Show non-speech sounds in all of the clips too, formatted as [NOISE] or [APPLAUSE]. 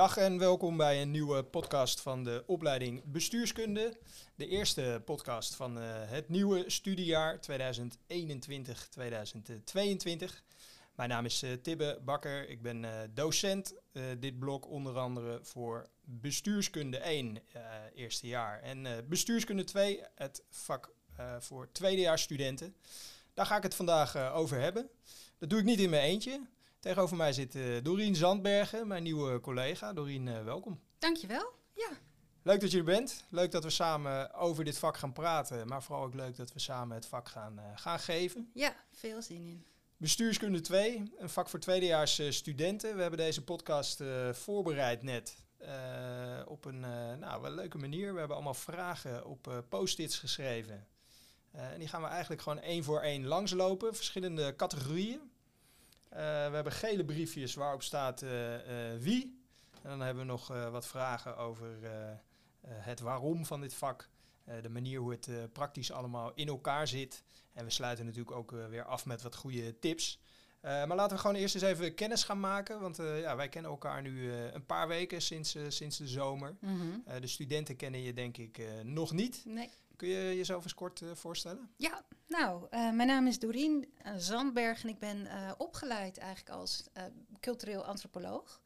Dag en welkom bij een nieuwe podcast van de opleiding Bestuurskunde. De eerste podcast van uh, het nieuwe studiejaar 2021-2022. Mijn naam is uh, Tibbe Bakker, ik ben uh, docent dit blok onder andere voor Bestuurskunde 1, eerste jaar. En Bestuurskunde 2, het vak voor tweedejaars studenten. Daar ga ik het vandaag over hebben. Dat doe ik niet in mijn eentje. Tegenover mij zit uh, Dorien Zandbergen, mijn nieuwe collega. Dorien, uh, welkom. Dankjewel. Ja. Leuk dat je er bent. Leuk dat we samen over dit vak gaan praten. Maar vooral ook leuk dat we samen het vak gaan, uh, gaan geven. Ja, veel zin in. Bestuurskunde 2, een vak voor tweedejaars studenten. We hebben deze podcast voorbereid net. op een nou, wel leuke manier. We hebben allemaal vragen op post-its geschreven. en die gaan we eigenlijk gewoon één voor één langslopen. Verschillende categorieën. Uh, we hebben gele briefjes waarop staat uh, uh, wie. En dan hebben we nog wat vragen over het waarom van dit vak. de manier hoe het praktisch allemaal in elkaar zit. En we sluiten natuurlijk ook weer af met wat goede tips. maar laten we gewoon eerst eens even kennis gaan maken. Want ja, wij kennen elkaar nu een paar weken sinds, sinds de zomer. Mm -hmm. de studenten kennen je denk ik nog niet. Nee. Kun je jezelf eens kort uh, voorstellen? Ja, nou, uh, mijn naam is Dorien uh, Zandberg en ik ben opgeleid eigenlijk als cultureel antropoloog.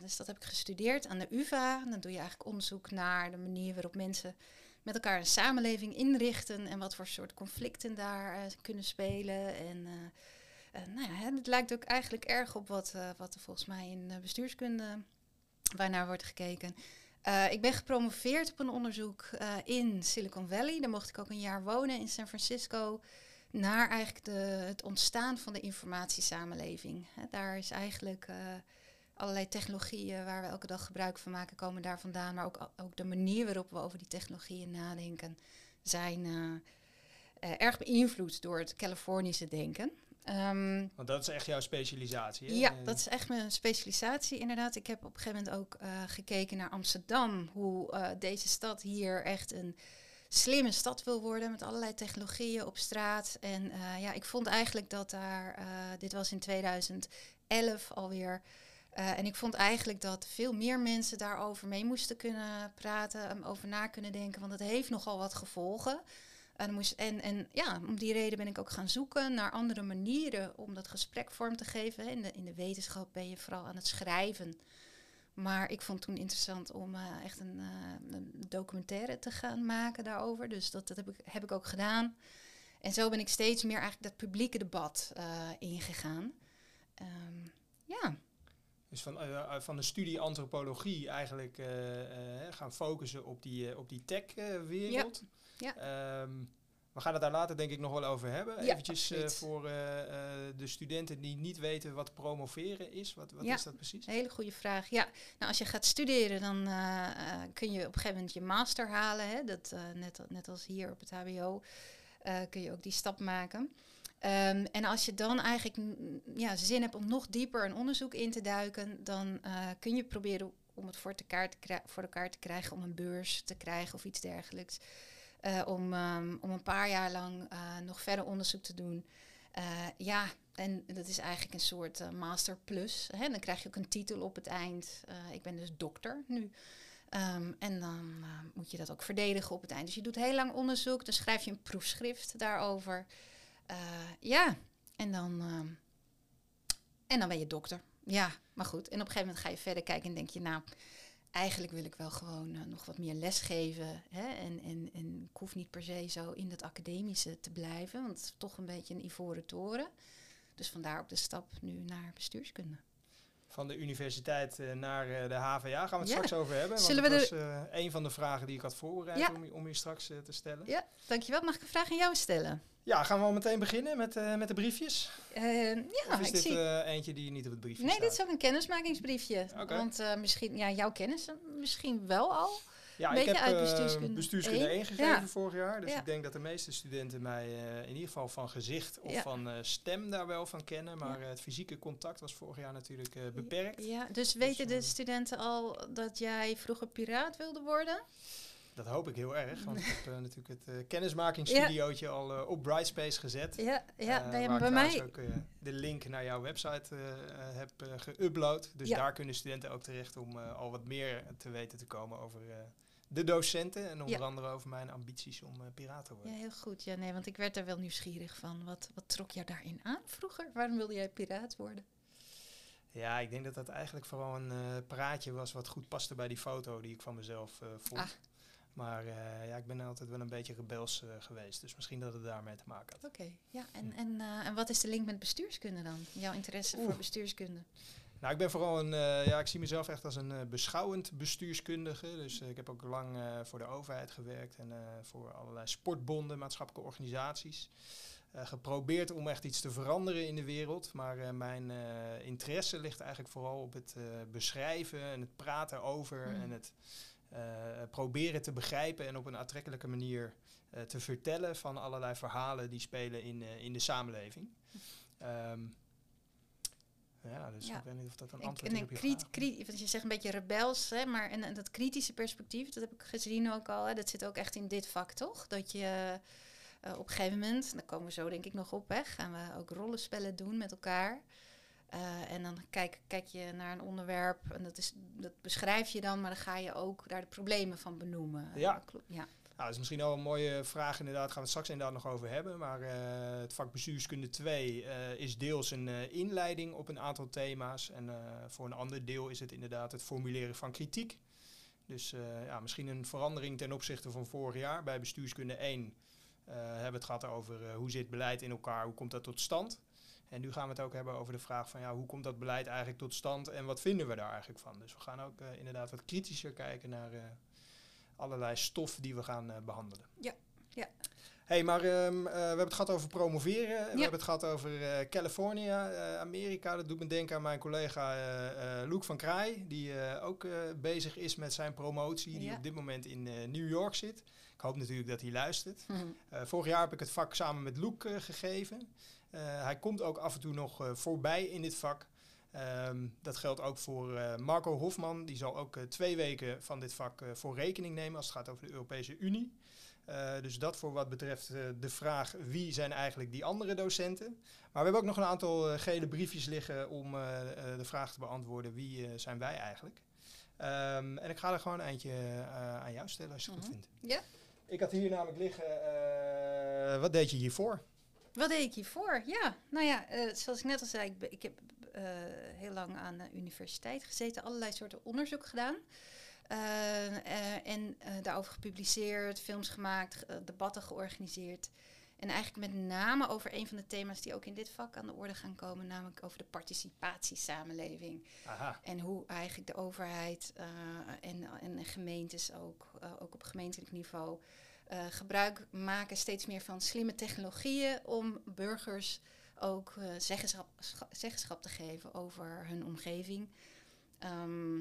dus dat heb ik gestudeerd aan de UvA. Dan doe je eigenlijk onderzoek naar de manier waarop mensen met elkaar een samenleving inrichten en wat voor soort conflicten daar kunnen spelen. En nou ja, het lijkt ook eigenlijk erg op wat, wat er volgens mij in bestuurskunde waarnaar wordt gekeken. Uh, ik ben gepromoveerd op een onderzoek uh, in Silicon Valley. Daar mocht ik ook een jaar wonen in San Francisco. Naar eigenlijk de, het ontstaan van de informatiesamenleving. He, daar is eigenlijk uh, allerlei technologieën waar we elke dag gebruik van maken, komen daar vandaan. Maar ook, ook de manier waarop we over die technologieën nadenken, zijn erg beïnvloed door het Californische denken. Um, Want dat is echt jouw specialisatie, hè? Ja, dat is echt mijn specialisatie, inderdaad. Ik heb op een gegeven moment ook uh, gekeken naar Amsterdam. Hoe uh, deze stad hier echt een slimme stad wil worden met allerlei technologieën op straat. En uh, ja, ik vond eigenlijk dat daar, dit was in 2011 alweer... en ik vond eigenlijk dat veel meer mensen daarover mee moesten kunnen praten, over na kunnen denken, want het heeft nogal wat gevolgen. En, moest, en, en ja, om die reden ben ik ook gaan zoeken naar andere manieren om dat gesprek vorm te geven. In de, in de wetenschap ben je vooral aan het schrijven. Maar ik vond het toen interessant om uh, echt een, uh, een, documentaire te gaan maken daarover. Dus dat, dat heb, ik, heb ik ook gedaan. En zo ben ik steeds meer eigenlijk dat publieke debat uh, ingegaan. Um, ja. Dus van, van de studie antropologie eigenlijk gaan focussen op die, op die tech-wereld. Ja. Ja. Um, we gaan het daar later denk ik nog wel over hebben. Ja, Eventjes uh, voor uh, uh, de studenten die niet weten wat promoveren is. Wat, wat ja, is dat precies? Een hele goede vraag. Ja, nou als je gaat studeren dan kun je op een gegeven moment je master halen. Hè? Dat, net, net als hier op het hbo kun je ook die stap maken. Um, en als je dan eigenlijk ja, zin hebt om nog dieper een onderzoek in te duiken, dan kun je proberen om het voor, elkaar te voor elkaar te krijgen, om een beurs te krijgen of iets dergelijks. Uh, om, um, om een paar jaar lang uh, nog verder onderzoek te doen. Uh, ja, en dat is eigenlijk een soort master plus. Hè? Dan krijg je ook een titel op het eind. ik ben dus dokter nu. Um, en dan moet je dat ook verdedigen op het eind. Dus je doet heel lang onderzoek. Dan schrijf je een proefschrift daarover. ja, en dan, en dan ben je dokter. Ja, maar goed. En op een gegeven moment ga je verder kijken en denk je, nou, eigenlijk wil ik wel gewoon uh, nog wat meer lesgeven. Hè? En, en, en ik hoef niet per se zo in dat academische te blijven, want het is toch een beetje een ivoren toren. Dus vandaar ook de stap nu naar bestuurskunde. Van de universiteit uh, naar uh, de HVA gaan we het ja. straks over hebben. Zullen want dat was een van de vragen die ik had voorbereid ja. om, om je straks te stellen. Ja, dankjewel. Mag ik een vraag aan jou stellen? Ja, gaan we al meteen beginnen met, uh, met de briefjes? Uh, ja, of is ik dit zie... uh, eentje die niet op het briefje nee, staat? dit is ook een kennismakingsbriefje. Okay. Want misschien, ja, jouw kennis misschien wel al. Ja, een ik heb uit bestuurskunde, bestuurskunde 1, 1 gegeven ja. vorig jaar. Dus ja. ik denk dat de meeste studenten mij in ieder geval van gezicht of ja. van stem daar wel van kennen. Maar het fysieke contact was vorig jaar natuurlijk beperkt. Ja, dus weten dus, de studenten al dat jij vroeger piraat wilde worden? Dat hoop ik heel erg, want ik heb uh, [LAUGHS] natuurlijk het uh, kennismakingsstudiootje al uh, op Brightspace gezet. Ja, ja nee, waar bij ik mij... ook de link naar jouw website heb geüpload. Dus Ja. daar kunnen studenten ook terecht om al wat meer te weten te komen over de docenten. En onder Ja. andere over mijn ambities om piraat te Ja, worden. heel goed. Ja, nee, want ik werd daar wel nieuwsgierig van. Wat, wat trok jou daarin aan vroeger? Waarom wilde jij piraat worden? Ja, ik denk dat dat eigenlijk vooral een eh, praatje was wat goed paste bij die foto die ik van mezelf eh, vond. Ah. Maar eh, ja, ik ben altijd wel een beetje rebels eh, geweest. Dus misschien dat het daarmee te maken had. Oké, ja. En, en, eh, en wat is de link met bestuurskunde dan? Jouw interesse voor bestuurskunde? Nou, ik ben vooral een, ja, ik zie mezelf echt als een beschouwend bestuurskundige. Dus ik heb ook lang voor de overheid gewerkt en voor allerlei sportbonden, maatschappelijke organisaties. Geprobeerd om echt iets te veranderen in de wereld. Maar mijn interesse ligt eigenlijk vooral op het beschrijven en het praten over Mm. en het proberen te begrijpen en op een aantrekkelijke manier eh, te vertellen van allerlei verhalen die spelen in, eh, in de samenleving. Ehm, ja, dus Ja. ik weet niet of dat een En, antwoord is op je kriet, vraag. kriet, want je zegt een beetje rebels, hè, maar en, en dat kritische perspectief, dat heb ik gezien ook al. Hè, dat zit ook echt in dit vak, toch? Dat je eh, op een gegeven moment, daar komen we zo denk ik nog op, hè, gaan we ook rollenspellen doen met elkaar. Eh, en dan kijk, kijk je naar een onderwerp en dat, is, dat beschrijf je dan, maar dan ga je ook daar de problemen van benoemen. Ja. Eh, klo- ja. Nou, dat is misschien al een mooie vraag inderdaad. Gaan we het straks inderdaad nog over hebben. Maar eh, het vak bestuurskunde 2 eh, is deels een inleiding op een aantal thema's. En voor een ander deel is het inderdaad het formuleren van kritiek. Dus ja, misschien een verandering ten opzichte van vorig jaar. Bij bestuurskunde 1 eh, hebben we het gehad over hoe zit beleid in elkaar, hoe komt dat tot stand. En nu gaan we het ook hebben over de vraag van ja, hoe komt dat beleid eigenlijk tot stand en wat vinden we daar eigenlijk van. Dus we gaan ook eh, inderdaad wat kritischer kijken naar eh, allerlei stof die we gaan eh, behandelen. Ja, ja. hey, maar ehm, eh, we hebben het gehad over promoveren. We hebben het gehad over California, Amerika. Dat doet me denken aan mijn collega Loek van Kraai, die ook bezig is met zijn promotie, die op dit moment in New York zit. Ik hoop natuurlijk dat hij luistert. [LAUGHS] Vorig jaar heb ik het vak samen met Loek gegeven. Eh, hij komt ook af en toe nog eh, voorbij in dit vak. Ehm, dat geldt ook voor eh, Marco Hofman. Die zal ook twee weken van dit vak voor rekening nemen als het gaat over de Europese Unie. Dus dat voor wat betreft de vraag wie zijn eigenlijk die andere docenten. Maar we hebben ook nog een aantal gele briefjes liggen om de vraag te beantwoorden wie zijn wij eigenlijk. Ehm, en ik ga er gewoon eentje aan jou stellen als je het Mhm. goed vindt. Ja. Ik had hier namelijk liggen, wat deed je hiervoor? Wat deed ik hiervoor? Ja, nou ja, eh, zoals ik net al zei, ik, heb eh, heel lang aan de universiteit gezeten, allerlei soorten onderzoek gedaan. Eh, en daarover gepubliceerd, films gemaakt, ge- debatten georganiseerd. En eigenlijk met name over een van de thema's die ook in dit vak aan de orde gaan komen, namelijk over de participatiesamenleving. Aha. En hoe eigenlijk de overheid en, en gemeentes ook, ook op gemeentelijk niveau, eh, gebruik maken steeds meer van slimme technologieën om burgers ook eh, zeggenschap, scha- zeggenschap te geven over hun omgeving. Ehm,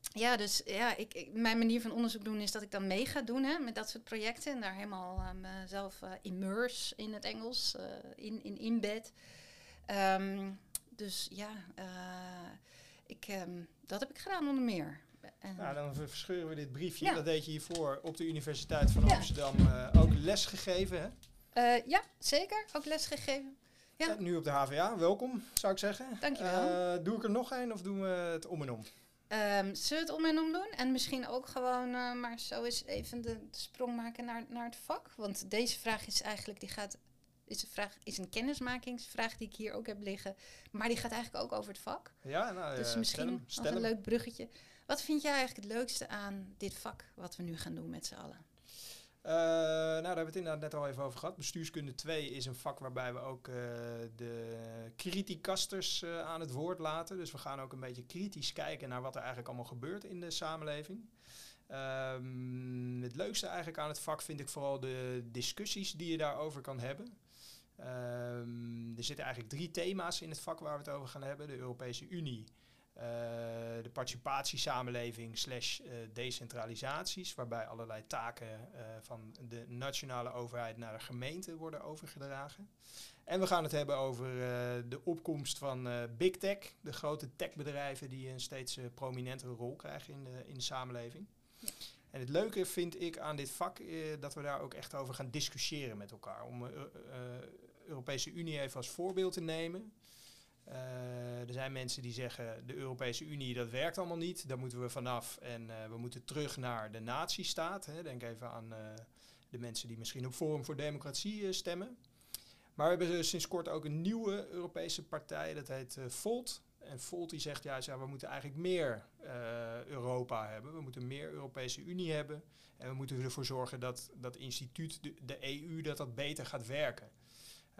ja, dus ja, ik, mijn manier van onderzoek doen is dat ik dan mee ga doen hè, met dat soort projecten. En daar helemaal eh, mezelf immerse in het Engels, in, in embed. Ehm, dus ja, ik, ehm, dat heb ik gedaan onder meer. Nou, dan ver- verscheuren we dit briefje. Ja. Dat deed je hiervoor op de Universiteit van Ja. Amsterdam eh, ook les gegeven. Hè? eh, ja, zeker. Ook lesgegeven. Ja. Nu op de HVA. Welkom, zou ik zeggen. Dankjewel. Eh, doe ik er nog een of doen we het om en om? Ehm zullen we het om en om doen? En misschien ook gewoon maar zo eens even de, de sprong maken naar, naar het vak. Want deze vraag is eigenlijk, die gaat, is een, vraag, is een kennismakingsvraag die ik hier ook heb liggen. Maar die gaat eigenlijk ook over het vak. Ja, nou, dus misschien stel hem. een leuk bruggetje. Wat vind jij eigenlijk het leukste aan dit vak wat we nu gaan doen met z'n allen? Eh, nou, daar hebben we het inderdaad net al even over gehad. Bestuurskunde 2 is een vak waarbij we ook eh, de criticasters eh, aan het woord laten. Dus we gaan ook een beetje kritisch kijken naar wat er eigenlijk allemaal gebeurt in de samenleving. Ehm, het leukste eigenlijk aan het vak vind ik vooral de discussies die je daarover kan hebben. Ehm, er zitten eigenlijk drie thema's in het vak waar we het over gaan hebben. De Europese Unie, de participatiesamenleving slash eh, decentralisaties, waarbij allerlei taken eh, van de nationale overheid naar de gemeente worden overgedragen. En we gaan het hebben over eh, de opkomst van eh, big tech, de grote techbedrijven die een steeds eh, prominentere rol krijgen in de, in de samenleving. En het leuke vind ik aan dit vak eh, dat we daar ook echt over gaan discussiëren met elkaar. Om de Europese Unie even als voorbeeld te nemen. Er zijn mensen die zeggen de Europese Unie dat werkt allemaal niet, daar moeten we vanaf en we moeten terug naar de natiestaat. Hè. Denk even aan de mensen die misschien op Forum voor Democratie stemmen. Maar we hebben sinds kort ook een nieuwe Europese partij, dat heet Volt. En Volt die zegt juist, ja, we moeten eigenlijk meer Europa hebben. We moeten meer Europese Unie hebben. En we moeten ervoor zorgen dat dat instituut, de, de EU, dat dat beter gaat werken.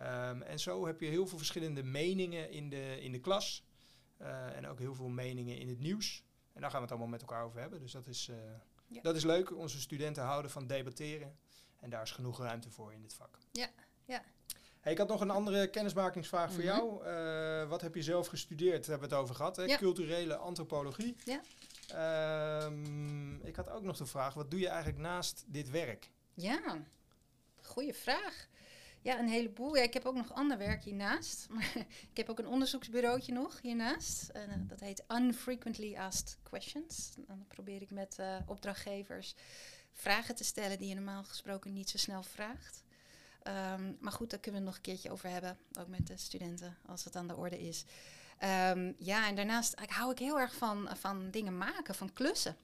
Um, en zo heb je heel veel verschillende meningen in de, in de klas. Uh, en ook heel veel meningen in het nieuws. En daar gaan we het allemaal met elkaar over hebben. Dus dat is, uh, ja. dat is leuk. Onze studenten houden van debatteren. En daar is genoeg ruimte voor in dit vak. Ja, ja. Hey, ik had nog een andere kennismakingsvraag voor mhm. jou. Uh, wat heb je zelf gestudeerd? Daar hebben we het over gehad. Hè? Culturele antropologie. Ja. Um, ik had ook nog de vraag, wat doe je eigenlijk naast dit werk? Ja, goede vraag. Ja, een heleboel. Ja, ik heb ook nog ander werk hiernaast. [LAUGHS] Maar ik heb ook een onderzoeksbureautje nog hiernaast. En, uh, dat heet Unfrequently Asked Questions. Dan probeer ik met uh, opdrachtgevers vragen te stellen die je normaal gesproken niet zo snel vraagt. Um, maar goed, daar kunnen we nog een keertje over hebben. Ook met de studenten, als het aan de orde is. Um, ja, en daarnaast ik hou ik heel erg van, van dingen maken, van klussen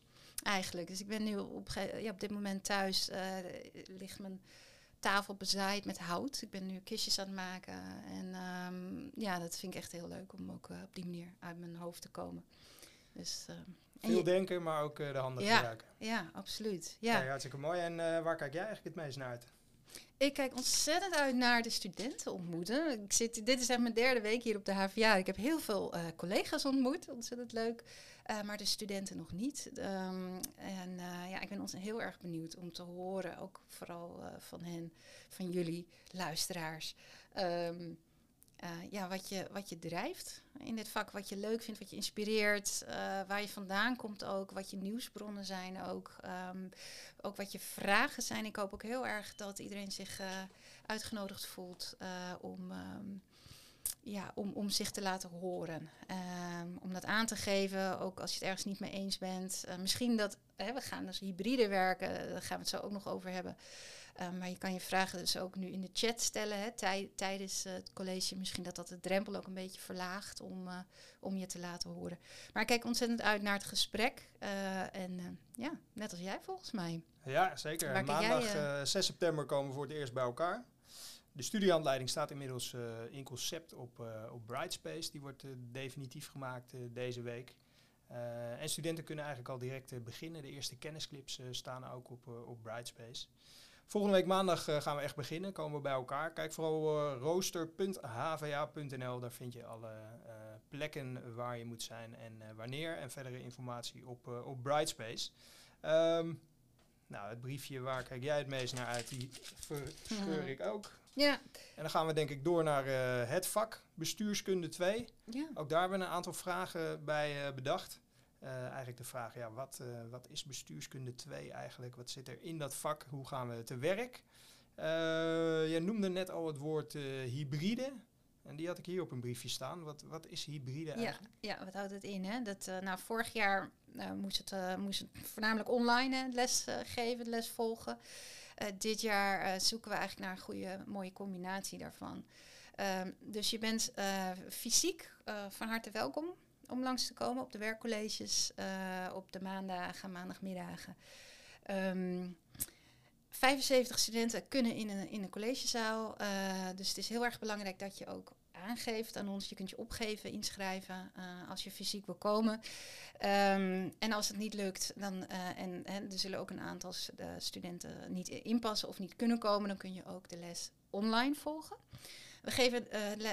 eigenlijk. Dus ik ben nu op, ja, op dit moment thuis, uh, ligt mijn tafel bezaaid met hout. Ik ben nu kistjes aan het maken. En um, ja, dat vind ik echt heel leuk om ook uh, op die manier uit mijn hoofd te komen. Dus, Veel denken, maar ook uh, de handen ja, gebruiken. Ja, absoluut. Ja. ja hartstikke mooi. En waar kijk jij eigenlijk het meest naar uit? Ik kijk ontzettend uit naar de studenten ontmoeten. Ik zit, dit is echt mijn derde week hier op de HVA. Ik heb heel veel collega's ontmoet, ontzettend leuk. Uh, maar de studenten nog niet. Um, en uh, ja, ik ben ons heel erg benieuwd om te horen, ook vooral van hen, van jullie luisteraars. Uh, ja, wat, je, wat je drijft in dit vak, wat je leuk vindt, wat je inspireert, waar je vandaan komt ook, wat je nieuwsbronnen zijn ook, um, ook wat je vragen zijn. Ik hoop ook heel erg dat iedereen zich uitgenodigd voelt om, ja, om, om zich te laten horen. Um, om dat aan te geven, ook als je het ergens niet mee eens bent. misschien dat, hè, we gaan dus hybride werken, daar gaan we het zo ook nog over hebben. Um, maar je kan je vragen dus ook nu in de chat stellen hè, tij tijdens uh, het college. Misschien dat dat de drempel ook een beetje verlaagt om, uh, om je te laten horen. Maar ik kijk ontzettend uit naar het gesprek. En ja, net als jij volgens mij. Ja, zeker. Maandag jij, 6 september komen we voor het eerst bij elkaar. De studiehandleiding staat inmiddels in concept op, op Brightspace. Die wordt definitief gemaakt deze week. en studenten kunnen eigenlijk al direct beginnen. De eerste kennisclips staan ook op, op Brightspace. Volgende week maandag gaan we echt beginnen. Komen we bij elkaar. Kijk vooral rooster.hva.nl. Daar vind je alle plekken waar je moet zijn en wanneer. En verdere informatie op, op Brightspace. Um, nou, het briefje waar kijk jij het meest naar uit, die verscheur ik ook. Ja. En dan gaan we denk ik door naar het vak bestuurskunde 2. Ja. Ook daar hebben we een aantal vragen bij bedacht. Uh, eigenlijk de vraag, ja, wat, uh, wat is bestuurskunde 2 eigenlijk? Wat zit er in dat vak? Hoe gaan we te werk? Uh, jij noemde net al het woord hybride. En die had ik hier op een briefje staan. Wat, wat is hybride eigenlijk? Ja, ja wat houdt het in? Hè? Dat, nou, vorig jaar moest, het, moest het voornamelijk online les geven, les volgen. Dit jaar zoeken we eigenlijk naar een goede, mooie combinatie daarvan. Ehm, dus je bent fysiek van harte welkom om langs te komen op de werkcolleges op de maandagen, maandagmiddagen. Um, 75 studenten kunnen in een, in een collegezaal. Dus het is heel erg belangrijk dat je ook aangeeft aan ons. Je kunt je opgeven, inschrijven uh, als je fysiek wil komen. Um, en als het niet lukt, dan, en, en er zullen ook een aantal studenten niet inpassen of niet kunnen komen, dan kun je ook de les online volgen. We geven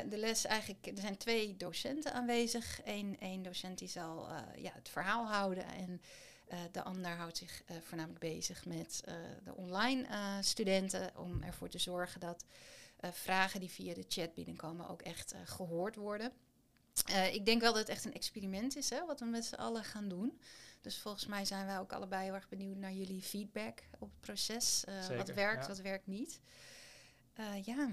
de les eigenlijk, er zijn twee docenten aanwezig. Eén, één docent die zal ja, het verhaal houden en de ander houdt zich voornamelijk bezig met de online studenten om ervoor te zorgen dat vragen die via de chat binnenkomen ook echt gehoord worden. ik denk wel dat het echt een experiment is, hè, wat we met z'n allen gaan doen. Dus volgens mij zijn wij ook allebei heel erg benieuwd naar jullie feedback op het proces. wat werkt, ja. wat werkt niet. ja,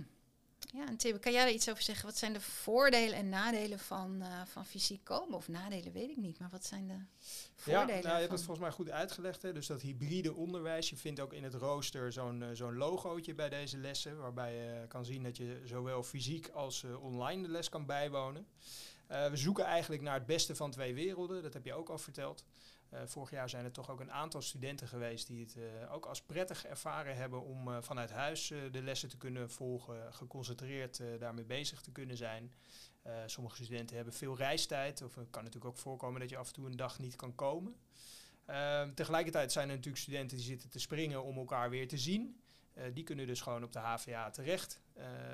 Ja, en Tim, kan jij daar iets over zeggen? Wat zijn de voordelen en nadelen van, uh, van fysiek komen? Of nadelen weet ik niet, maar wat zijn de voordelen? Ja, nou, je hebt het volgens mij goed uitgelegd. Hè? Dus dat hybride onderwijs. Je vindt ook in het rooster zo'n uh, zo'n logootje bij deze lessen. Waarbij je kan zien dat je zowel fysiek als uh, online de les kan bijwonen. we zoeken eigenlijk naar het beste van twee werelden. Dat heb je ook al verteld. Uh, vorig jaar zijn er toch ook een aantal studenten geweest die het uh, ook als prettig ervaren hebben om uh, vanuit huis de lessen te kunnen volgen, geconcentreerd daarmee bezig te kunnen zijn. sommige studenten hebben veel reistijd, of het kan natuurlijk ook voorkomen dat je af en toe een dag niet kan komen. Ehm, tegelijkertijd zijn er natuurlijk studenten die zitten te springen om elkaar weer te zien. die kunnen dus gewoon op de HVA terecht.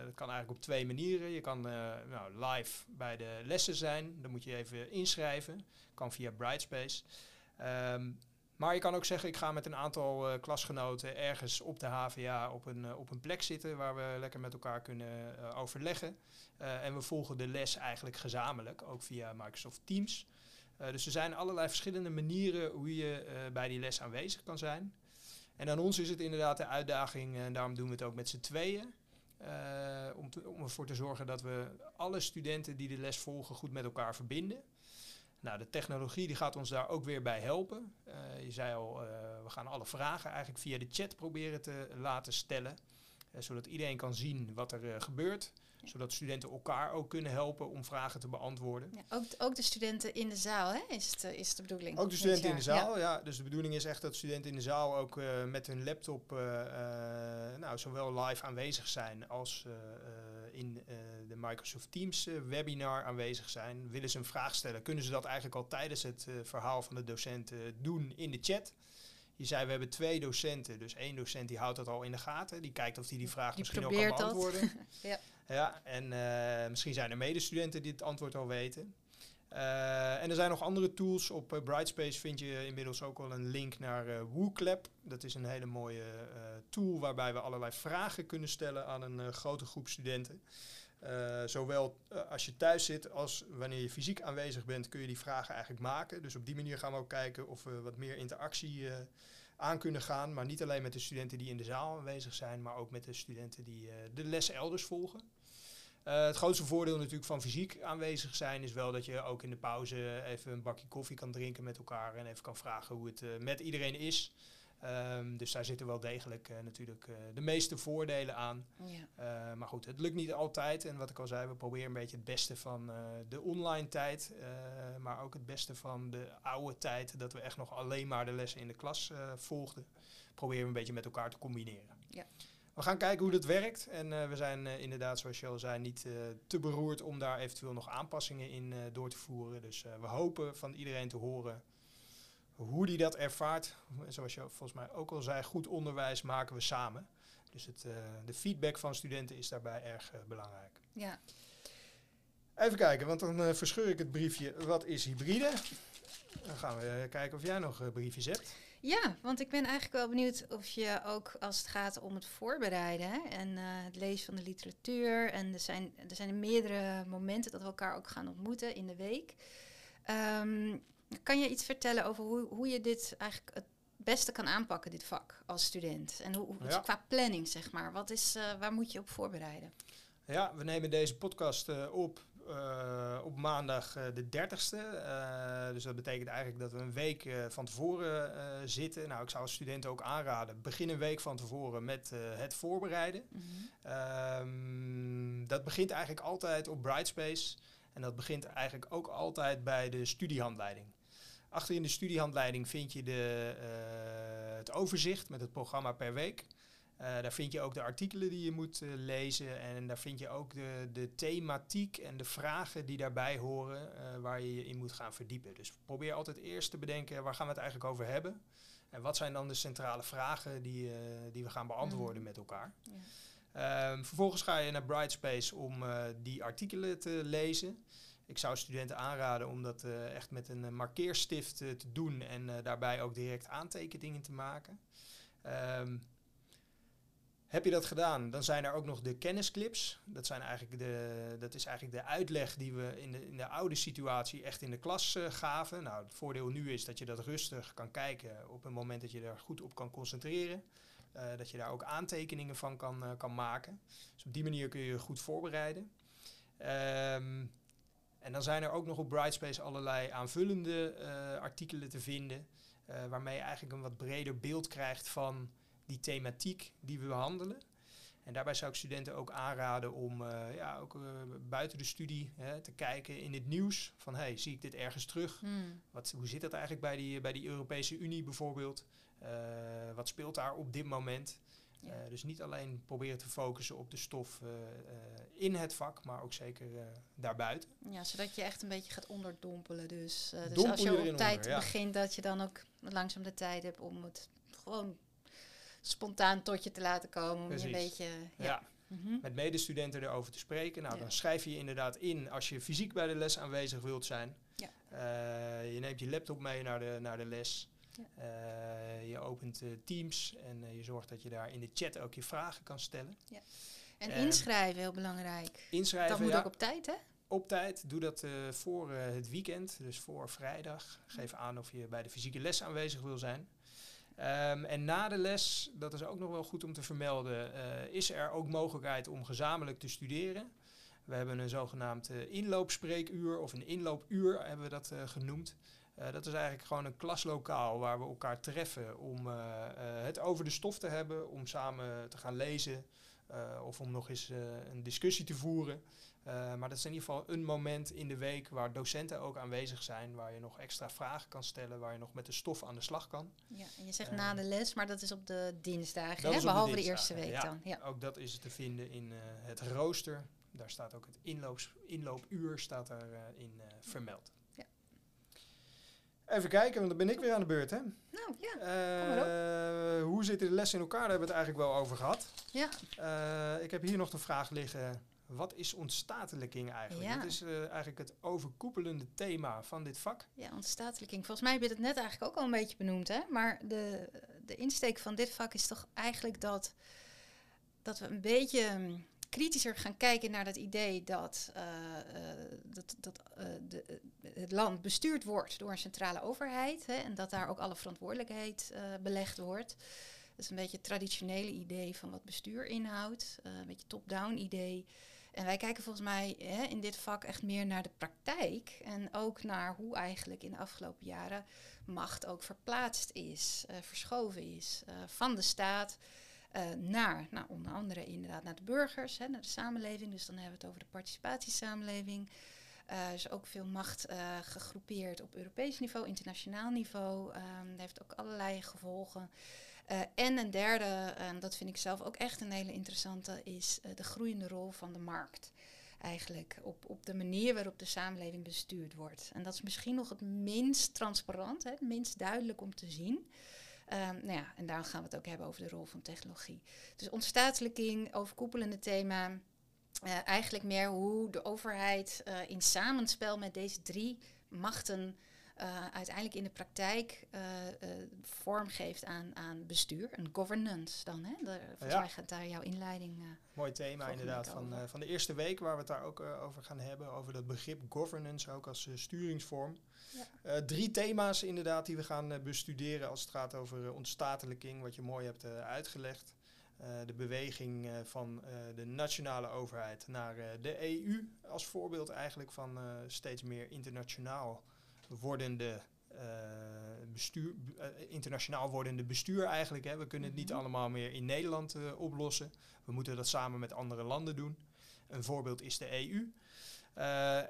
dat kan eigenlijk op twee manieren. Je kan nou, live bij de lessen zijn, dan moet je even inschrijven. Kan via Brightspace. Um, maar je kan ook zeggen, ik ga met een aantal uh, klasgenoten ergens op de HVA op een, uh, op een plek zitten waar we lekker met elkaar kunnen uh, overleggen. en we volgen de les eigenlijk gezamenlijk, ook via Microsoft Teams. dus er zijn allerlei verschillende manieren hoe je bij die les aanwezig kan zijn. En aan ons is het inderdaad de uitdaging, en daarom doen we het ook met z'n tweeën. om, om ervoor te zorgen dat we alle studenten die de les volgen goed met elkaar verbinden. Nou, de technologie die gaat ons daar ook weer bij helpen. Uh, je zei al, uh, we gaan alle vragen eigenlijk via de chat proberen te laten stellen. Uh, zodat iedereen kan zien wat er gebeurt zodat studenten elkaar ook kunnen helpen om vragen te beantwoorden. Ja, ook, ook de studenten in de zaal hè, is, het, is de bedoeling. Ook de studenten in de zaal, ja. Dus de bedoeling is echt dat studenten in de zaal ook uh, met hun laptop uh, uh, nou, zowel live aanwezig zijn als in de Microsoft Teams webinar aanwezig zijn. Willen ze een vraag stellen, kunnen ze dat eigenlijk al tijdens het verhaal van de docent doen in de chat. Je zei, we hebben twee docenten. Dus één docent die houdt dat al in de gaten. Die kijkt of hij die vraag die misschien ook kan beantwoorden. [LAUGHS] ja. Ja, en uh, misschien zijn er medestudenten die het antwoord al weten. Uh, en er zijn nog andere tools. Op uh, Brightspace vind je inmiddels ook al een link naar uh, WooClap. Dat is een hele mooie tool waarbij we allerlei vragen kunnen stellen aan een grote groep studenten. zowel als je thuis zit als wanneer je fysiek aanwezig bent, kun je die vragen eigenlijk maken. Dus op die manier gaan we ook kijken of we wat meer interactie aan kunnen gaan. Maar niet alleen met de studenten die in de zaal aanwezig zijn, maar ook met de studenten die de les elders volgen. Uh, het grootste voordeel natuurlijk van fysiek aanwezig zijn is wel dat je ook in de pauze even een bakje koffie kan drinken met elkaar en even kan vragen hoe het uh, met iedereen is. Um, dus daar zitten wel degelijk uh, natuurlijk de meeste voordelen aan. Ja. maar goed, het lukt niet altijd. En wat ik al zei, we proberen een beetje het beste van de online tijd, maar ook het beste van de oude tijd, dat we echt nog alleen maar de lessen in de klas volgden. Proberen we een beetje met elkaar te combineren. Ja. We gaan kijken hoe dat werkt. En uh, we zijn uh, inderdaad, zoals je al zei, niet uh, te beroerd om daar eventueel nog aanpassingen in door te voeren. Dus we hopen van iedereen te horen hoe die dat ervaart. Zoals je volgens mij ook al zei, goed onderwijs maken we samen. Dus het, de feedback van studenten is daarbij erg belangrijk. Ja. Even kijken, want dan verscheur ik het briefje. Wat is hybride? Dan gaan we kijken of jij nog briefjes hebt. Ja, want ik ben eigenlijk wel benieuwd of je ook als het gaat om het voorbereiden hè, en uh, het lezen van de literatuur. En er zijn, er zijn meerdere momenten dat we elkaar ook gaan ontmoeten in de week. Um, kan je iets vertellen over hoe, hoe je dit eigenlijk het beste kan aanpakken, dit vak, als student? En hoe, ja. qua planning, zeg maar. Wat is, uh, waar moet je op voorbereiden? Ja, we nemen deze podcast uh, op uh, op maandag uh, de 30ste. Uh, dus dat betekent eigenlijk dat we een week van tevoren zitten. Nou, ik zou als studenten ook aanraden, begin een week van tevoren met het voorbereiden. Mm -hmm. um, dat begint eigenlijk altijd op Brightspace. En dat begint eigenlijk ook altijd bij de studiehandleiding. Achter in de studiehandleiding vind je de, het overzicht met het programma per week. Uh, daar vind je ook de artikelen die je moet uh, lezen en daar vind je ook de, de thematiek en de vragen die daarbij horen uh, waar je je in moet gaan verdiepen. Dus probeer altijd eerst te bedenken waar gaan we het eigenlijk over hebben en wat zijn dan de centrale vragen die, die we gaan beantwoorden mm. met elkaar. Ja. Um, vervolgens ga je naar Brightspace om die artikelen te lezen. Ik zou studenten aanraden om dat echt met een markeerstift te doen en daarbij ook direct aantekeningen te maken. Um, heb je dat gedaan, dan zijn er ook nog de kennisclips. Dat, zijn eigenlijk de, dat is eigenlijk de uitleg die we in de, in de oude situatie echt in de klas uh, gaven. Nou, het voordeel nu is dat je dat rustig kan kijken op het moment dat je er goed op kan concentreren. dat je daar ook aantekeningen van kan, kan maken. Dus op die manier kun je je goed voorbereiden. Ehm, en dan zijn er ook nog op Brightspace allerlei aanvullende artikelen te vinden. waarmee je eigenlijk een wat breder beeld krijgt van die thematiek die we behandelen. En daarbij zou ik studenten ook aanraden om uh, ja, ook uh, buiten de studie hè, te kijken in het nieuws. Van hey, zie ik dit ergens terug? Hmm. Wat, hoe zit dat eigenlijk bij die, bij die Europese Unie bijvoorbeeld? Uh, wat speelt daar op dit moment? Ja. dus niet alleen proberen te focussen op de stof in het vak, maar ook zeker daarbuiten. Ja, zodat je echt een beetje gaat onderdompelen. Dus, dus als je op tijd onder, ja. begint, dat je dan ook langzaam de tijd hebt om het gewoon spontaan tot je te laten komen. Om je een beetje, ja. Mhm. Met medestudenten erover te spreken. Nou, dan schrijf je je inderdaad in als je fysiek bij de les aanwezig wilt zijn. Ja. Uh, je neemt je laptop mee naar de, naar de les. Ja. Uh, je opent uh, Teams en je zorgt dat je daar in de chat ook je vragen kan stellen. Ja. En inschrijven, heel belangrijk. Inschrijven, Dat moet ook op tijd, hè? Op tijd. Doe dat voor het weekend, dus voor vrijdag. Geef aan of je bij de fysieke les aanwezig wil zijn. Um, en na de les, dat is ook nog wel goed om te vermelden, uh, is er ook mogelijkheid om gezamenlijk te studeren. We hebben een zogenaamd uh, inloopspreekuur of een inloopuur hebben we dat uh, genoemd. dat is eigenlijk gewoon een klaslokaal waar we elkaar treffen om het over de stof te hebben, om samen te gaan lezen of om nog eens een discussie te voeren. Uh, maar dat is in ieder geval een moment in de week waar docenten ook aanwezig zijn, waar je nog extra vragen kan stellen, waar je nog met de stof aan de slag kan. Ja, en je zegt uh, na de les, maar dat is op de dinsdagen, hè? behalve de, de, eerste week ja, dan. Ja, ook dat is te vinden in uh, het rooster. Daar staat ook het inloops, inloopuur staat daarin vermeld. Ja. Even kijken, want dan ben ik weer aan de beurt, hè? Nou ja, Hoe zitten de lessen in elkaar? Daar hebben we het eigenlijk wel over gehad. Ja. ik heb hier nog de vraag liggen wat is ontstatelijking eigenlijk? Ja. Dat is uh, eigenlijk het overkoepelende thema van dit vak. Ja, ontstatelijking. Volgens mij heb je het net eigenlijk ook al een beetje benoemd. Hè? Maar de, de insteek van dit vak is toch eigenlijk dat, dat we een beetje um, kritischer gaan kijken naar dat idee dat, uh, uh, dat, dat de, het land bestuurd wordt door een centrale overheid. Hè? En dat daar ook alle verantwoordelijkheid belegd wordt. Dat is een beetje het traditionele idee van wat bestuur inhoudt. een beetje top-down idee. En wij kijken volgens mij hè, in dit vak echt meer naar de praktijk. En ook naar hoe eigenlijk in de afgelopen jaren macht ook verplaatst is, uh, verschoven is uh, van de staat uh, naar, nou, onder andere inderdaad naar de burgers, hè, naar de samenleving. Dus dan hebben we het over de participatiesamenleving. Er is ook veel macht gegroepeerd op Europees niveau, internationaal niveau. Dat heeft ook allerlei gevolgen. Uh, en een derde, en dat vind ik zelf ook echt een hele interessante, is uh, de groeiende rol van de markt. Eigenlijk op, op de manier waarop de samenleving bestuurd wordt. En dat is misschien nog het minst transparant, hè, het minst duidelijk om te zien. Um, nou ja, en daar gaan we het ook hebben over de rol van technologie. Dus ontstatelijking, overkoepelende thema. Uh, eigenlijk meer hoe de overheid in samenspel met deze drie machten uh, uiteindelijk in de praktijk uh, uh, vorm geeft aan, aan bestuur, een governance dan. Hè? De, volgens ja. mij gaat daar jouw inleiding. Mooi thema inderdaad van, van de eerste week waar we het daar ook over gaan hebben, over dat begrip governance ook als sturingsvorm. Ja. drie thema's inderdaad die we gaan bestuderen als het gaat over ontstatelijking, wat je mooi hebt uitgelegd. de beweging van de nationale overheid naar de EU als voorbeeld eigenlijk van steeds meer internationaal wordende uh, bestuur, uh, internationaal wordende bestuur eigenlijk. Hè. We kunnen het niet mhm. allemaal meer in Nederland uh, oplossen. We moeten dat samen met andere landen doen. Een voorbeeld is de EU.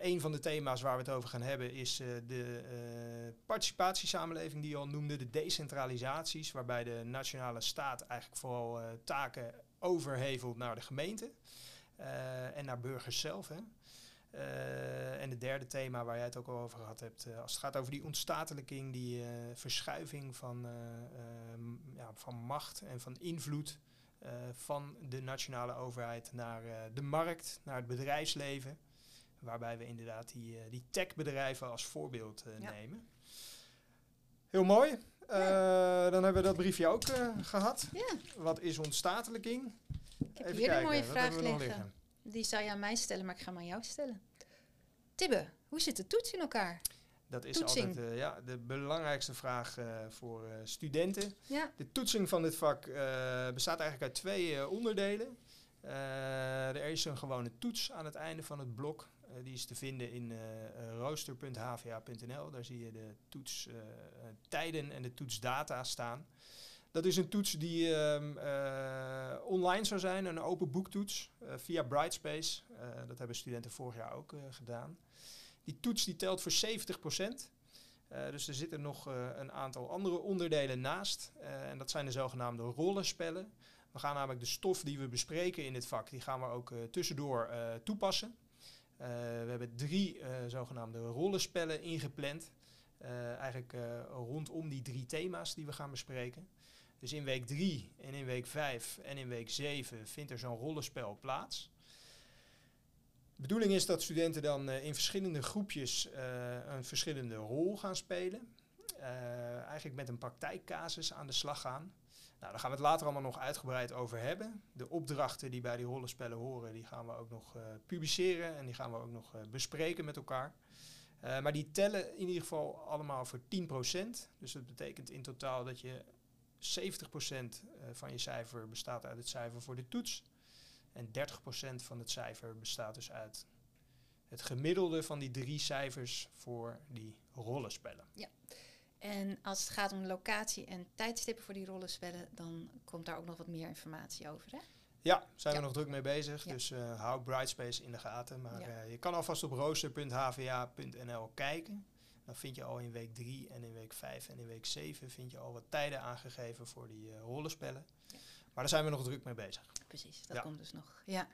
een van de thema's waar we het over gaan hebben is de participatiesamenleving die je al noemde, de decentralisaties, waarbij de nationale staat eigenlijk vooral taken overhevelt naar de gemeente en naar burgers zelf. Hè. Uh, en het derde thema waar jij het ook al over gehad hebt, uh, als het gaat over die ontstatelijking, die uh, verschuiving van, ja, van macht en van invloed van de nationale overheid naar de markt, naar het bedrijfsleven. Waarbij we inderdaad die, die techbedrijven als voorbeeld ja. nemen. Heel mooi. Ja. Dan hebben we dat briefje ook gehad. Ja. Wat is ontstatelijking? Ik heb Even hier kijken. een mooie vraag liggen. Die zou je aan mij stellen, maar ik ga hem aan jou stellen. Tibbe, hoe zit de toets in elkaar? Dat is Toetsing. altijd eh, ja, de belangrijkste vraag eh, voor eh, studenten. Ja, De toetsing van dit vak bestaat eigenlijk uit twee onderdelen. Er is een gewone toets aan het einde van het blok. Die is te vinden in rooster.hva.nl. Daar zie je de toetstijden en de toetsdata staan. Dat is een toets die ehm, eh, online zou zijn, een open boektoets eh, via Brightspace. Eh, dat hebben studenten vorig jaar ook gedaan. Die toets die telt voor 70%. Eh, dus er zitten nog een aantal andere onderdelen naast. En dat zijn de zogenaamde rollenspellen. We gaan namelijk de stof die we bespreken in dit vak, die gaan we ook tussendoor toepassen. We hebben drie zogenaamde rollenspellen ingepland. Eigenlijk rondom die drie thema's die we gaan bespreken. Dus in week 3 en in week 5 en in week 7 vindt er zo'n rollenspel plaats. De bedoeling is dat studenten dan eh, in verschillende groepjes eh, een verschillende rol gaan spelen. Eh, eigenlijk met een praktijkcasus aan de slag gaan. Nou, daar gaan we het later allemaal nog uitgebreid over hebben. De opdrachten die bij die rollenspellen horen, die gaan we ook nog publiceren en die gaan we ook nog bespreken met elkaar. Maar die tellen in ieder geval allemaal voor 10%. Dus dat betekent in totaal dat je 70% eh, van je cijfer bestaat uit het cijfer voor de toets. En 30% van het cijfer bestaat dus uit het gemiddelde van die drie cijfers voor die rollenspellen. en als het gaat om locatie en tijdstippen voor die rollenspellen, dan komt daar ook nog wat meer informatie over. Hè? Ja, zijn Ja. we nog druk mee bezig. Ja. Dus eh, hou Brightspace in de gaten. Maar Ja. eh, je kan alvast op rooster.hva.nl kijken. Dan vind je al in week 3 en in week 5 en in week 7 vind je al wat tijden aangegeven voor die eh, rollenspellen. Ja. Maar daar zijn we nog druk mee bezig. Precies, dat Ja. komt dus nog. Ja,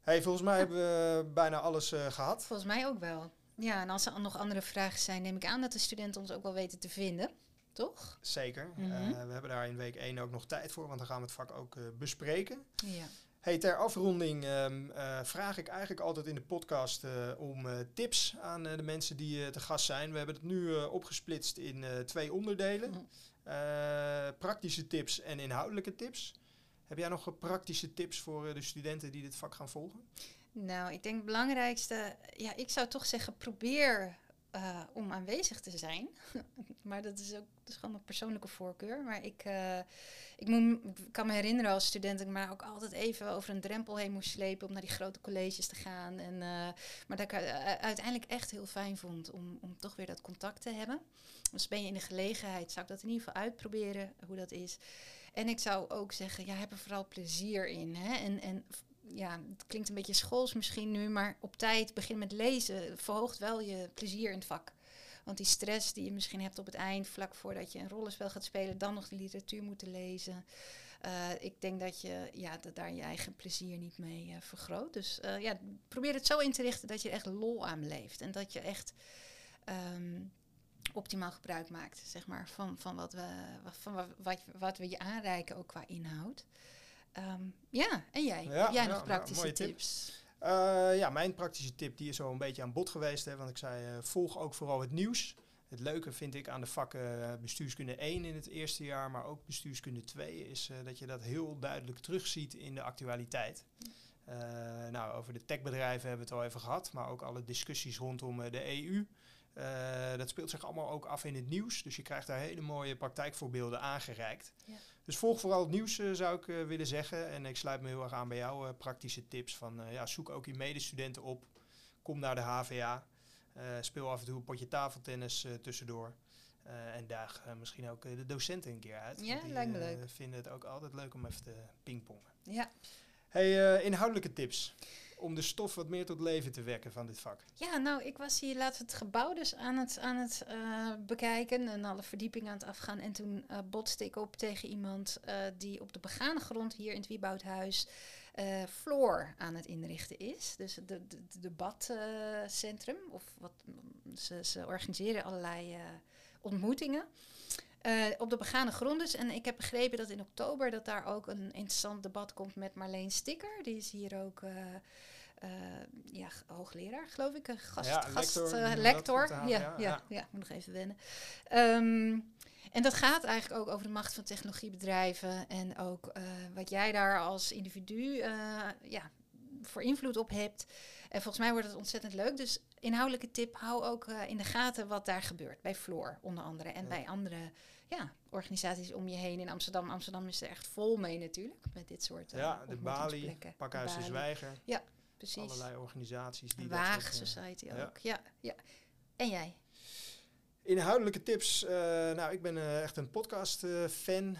Hey, volgens mij hebben we bijna alles eh, gehad. volgens mij ook wel. Ja, en als er nog andere vragen zijn, neem ik aan dat de studenten ons ook wel weten te vinden. Toch? Zeker. Mhm. Eh, we hebben daar in week 1 ook nog tijd voor, want dan gaan we het vak ook bespreken. Ja. Hey, ter afronding ehm, eh, vraag ik eigenlijk altijd in de podcast eh, om eh, tips aan de mensen die te gast zijn. We hebben het nu opgesplitst in twee onderdelen. Mhm. Praktische tips en inhoudelijke tips. Heb jij nog praktische tips voor de studenten die dit vak gaan volgen? Nou, ik denk het belangrijkste, ja, ik zou toch zeggen, probeer eh, om aanwezig te zijn. [LAUGHS] maar dat is ook gewoon een persoonlijke voorkeur. Maar ik, eh, ik moet, kan me herinneren als student dat ik me ook altijd even over een drempel heen moest slepen om naar die grote colleges te gaan. En, eh, maar dat ik uiteindelijk echt heel fijn vond om, om toch weer dat contact te hebben. Dus ben je in de gelegenheid, zou ik dat in ieder geval uitproberen hoe dat is. En ik zou ook zeggen, ja, heb er vooral plezier in. Hè? En, en ja, het klinkt een beetje schools misschien nu, maar op tijd beginnen met lezen verhoogt wel je plezier in het vak. Want die stress die je misschien hebt op het eind, vlak voordat je een rollenspel gaat spelen, dan nog de literatuur moeten lezen. Eh, ik denk dat je ja, dat daar je eigen plezier niet mee eh, vergroot. Dus eh, ja, probeer het zo in te richten dat je er echt lol aan beleeft. En dat je echt ehm, optimaal gebruik maakt, zeg maar, van, van, wat, we, van wa- wat, wat we je aanreiken, ook qua inhoud. Ja, en jij? Ja, Heb jij nog nou, praktische mooie tip. tips? Eh, ja, mijn praktische tip die is al een beetje aan bod geweest. Hè, want ik zei, eh, volg ook vooral het nieuws. Het leuke vind ik aan de vakken eh, bestuurskunde 1 in het eerste jaar, maar ook bestuurskunde 2, is dat je dat heel duidelijk terugziet in de actualiteit. Nou, over de techbedrijven hebben we het al even gehad, maar ook alle discussies rondom de EU. Eh, dat speelt zich allemaal ook af in het nieuws. Dus je krijgt daar hele mooie praktijkvoorbeelden aangereikt. Ja. Dus volg vooral het nieuws, eh, zou ik eh, willen zeggen. En ik sluit me heel erg aan bij jouw praktische tips. Van, ja, zoek ook je medestudenten op. Kom naar de HVA. Speel af en toe een potje tafeltennis tussendoor. En daag misschien ook de docenten een keer uit. Ja, die, lijkt me leuk. vinden het ook altijd leuk om even te pingpongen. Ja. Hey, inhoudelijke tips. Om de stof wat meer tot leven te wekken van dit vak. Ja, nou, ik was hier laatst het gebouw dus aan het, aan het eh, bekijken en alle verdiepingen aan het afgaan. En toen eh, botste ik op tegen iemand eh, die op de begane grond hier in het Wieboudhuis floor aan het inrichten is. Dus het de, of wat ze, ze organiseren allerlei ontmoetingen. Eh, op de begane grond dus. En ik heb begrepen dat in oktober dat daar ook een interessant debat komt met Marleen Sticker. Die is hier ook eh, eh, ja, hoogleraar, geloof ik. Een gast, Ja, gast lector lector. ja, ja, ja. ja. moet nog even wennen. Ehm, en dat gaat eigenlijk ook over de macht van technologiebedrijven. En ook wat jij daar als individu ja, voor invloed op hebt. En volgens mij wordt het ontzettend leuk. Dus inhoudelijke tip, hou ook in de gaten wat daar gebeurt. Bij Floor onder andere. En bij andere ja, organisaties om je heen in Amsterdam. Amsterdam is er echt vol mee natuurlijk. Met dit soort uh, ja, de Bali. Pakhuis de Zwijger. Precies. Allerlei organisaties die dat Waag soort, eh, Society ja. ook. Ja, ja. En jij? Inhoudelijke tips. eh, nou, ik ben echt een podcast-fan.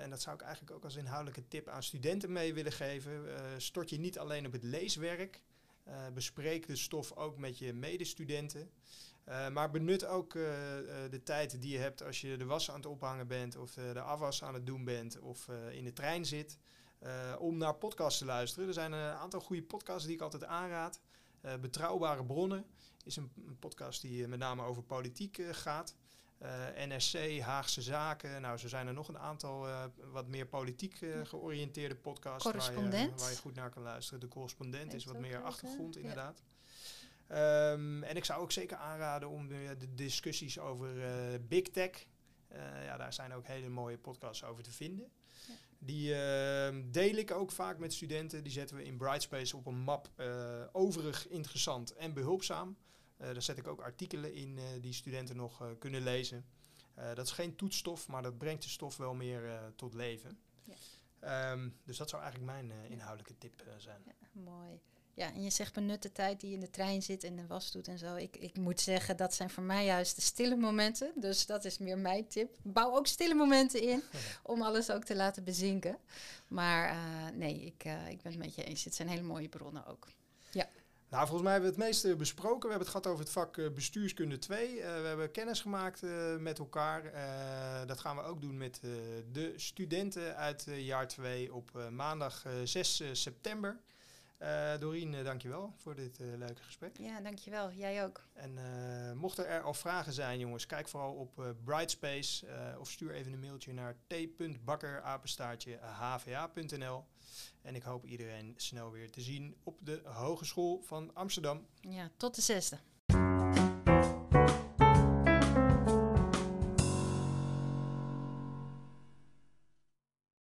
en dat zou ik eigenlijk ook als inhoudelijke tip aan studenten mee willen geven. Stort je niet alleen op het leeswerk. Eh, bespreek de stof ook met je medestudenten. Eh, maar benut ook eh, de tijd die je hebt als je de was aan het ophangen bent, of de afwas aan het doen bent, of in de trein zit, om naar podcasts te luisteren. Er zijn een aantal goede podcasts die ik altijd aanraad. Betrouwbare bronnen is een, podcast die met name over politiek gaat. Eh, NSC, Haagse Zaken. Nou, zo zijn er nog een aantal eh, wat meer politiek eh, Ja. georiënteerde podcasts. Waar je, waar je goed naar kan luisteren. De correspondent is wat meer achtergrond? Ja. inderdaad. Ehm, en ik zou ook zeker aanraden om de, de discussies over big tech. ja, daar zijn ook hele mooie podcasts over te vinden. Ja. Die ehm, deel ik ook vaak met studenten. Die zetten we in Brightspace op een map overig, interessant en behulpzaam. Eh, daar zet ik ook artikelen in eh, die studenten nog eh, kunnen lezen. Dat is geen toetsstof, maar dat brengt de stof wel meer tot leven. Ja. Ehm, dus dat zou eigenlijk mijn inhoudelijke tip zijn. Ja, mooi. Ja, en je zegt benut de tijd die je in de trein zit en de was doet en zo. Ik, ik moet zeggen, dat zijn voor mij juist de stille momenten. Dus dat is meer mijn tip. Bouw ook stille momenten in [LAUGHS] om alles ook te laten bezinken. Maar nee, ik, ik ben het met je eens. Het zijn hele mooie bronnen ook. Nou, volgens mij hebben we het meeste besproken. We hebben het gehad over het vak eh, bestuurskunde 2. Eh, we hebben kennis gemaakt eh, met elkaar. Dat gaan we ook doen met de studenten uit jaar 2 op maandag eh, 6 eh, september. Dorien, dankjewel voor dit leuke gesprek. Ja, dankjewel. Jij ook. En mochten er al vragen zijn, jongens, kijk vooral op Brightspace of stuur even een mailtje naar t.bakker-hva.nl. En ik hoop iedereen snel weer te zien op de Hogeschool van Amsterdam. Ja, tot de zesde.